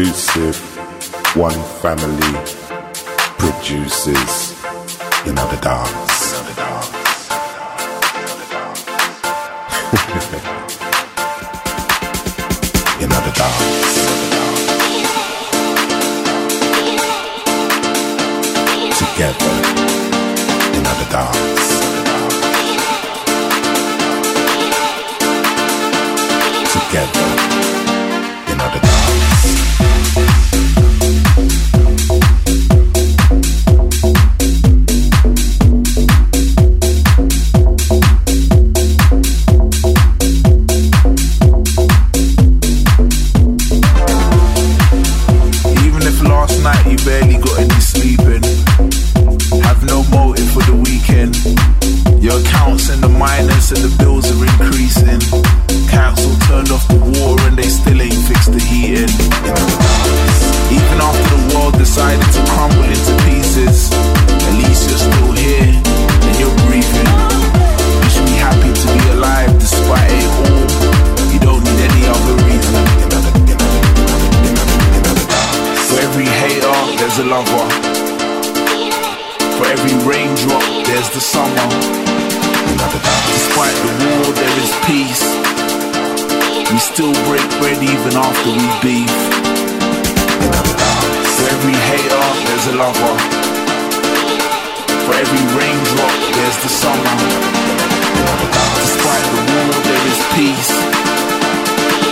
exclusive. One family produces another dance. Another dance. you dance. Together.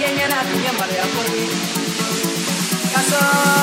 yengena dunia mara ya koni kasɔɔ.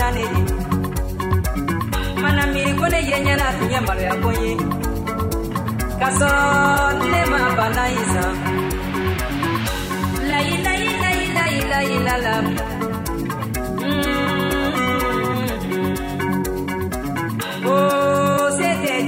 naneri mana ko ne yenya na ya kaso ne ma bana isa. La ila ila ila ila ila la. Mm-hmm. Oh c'était.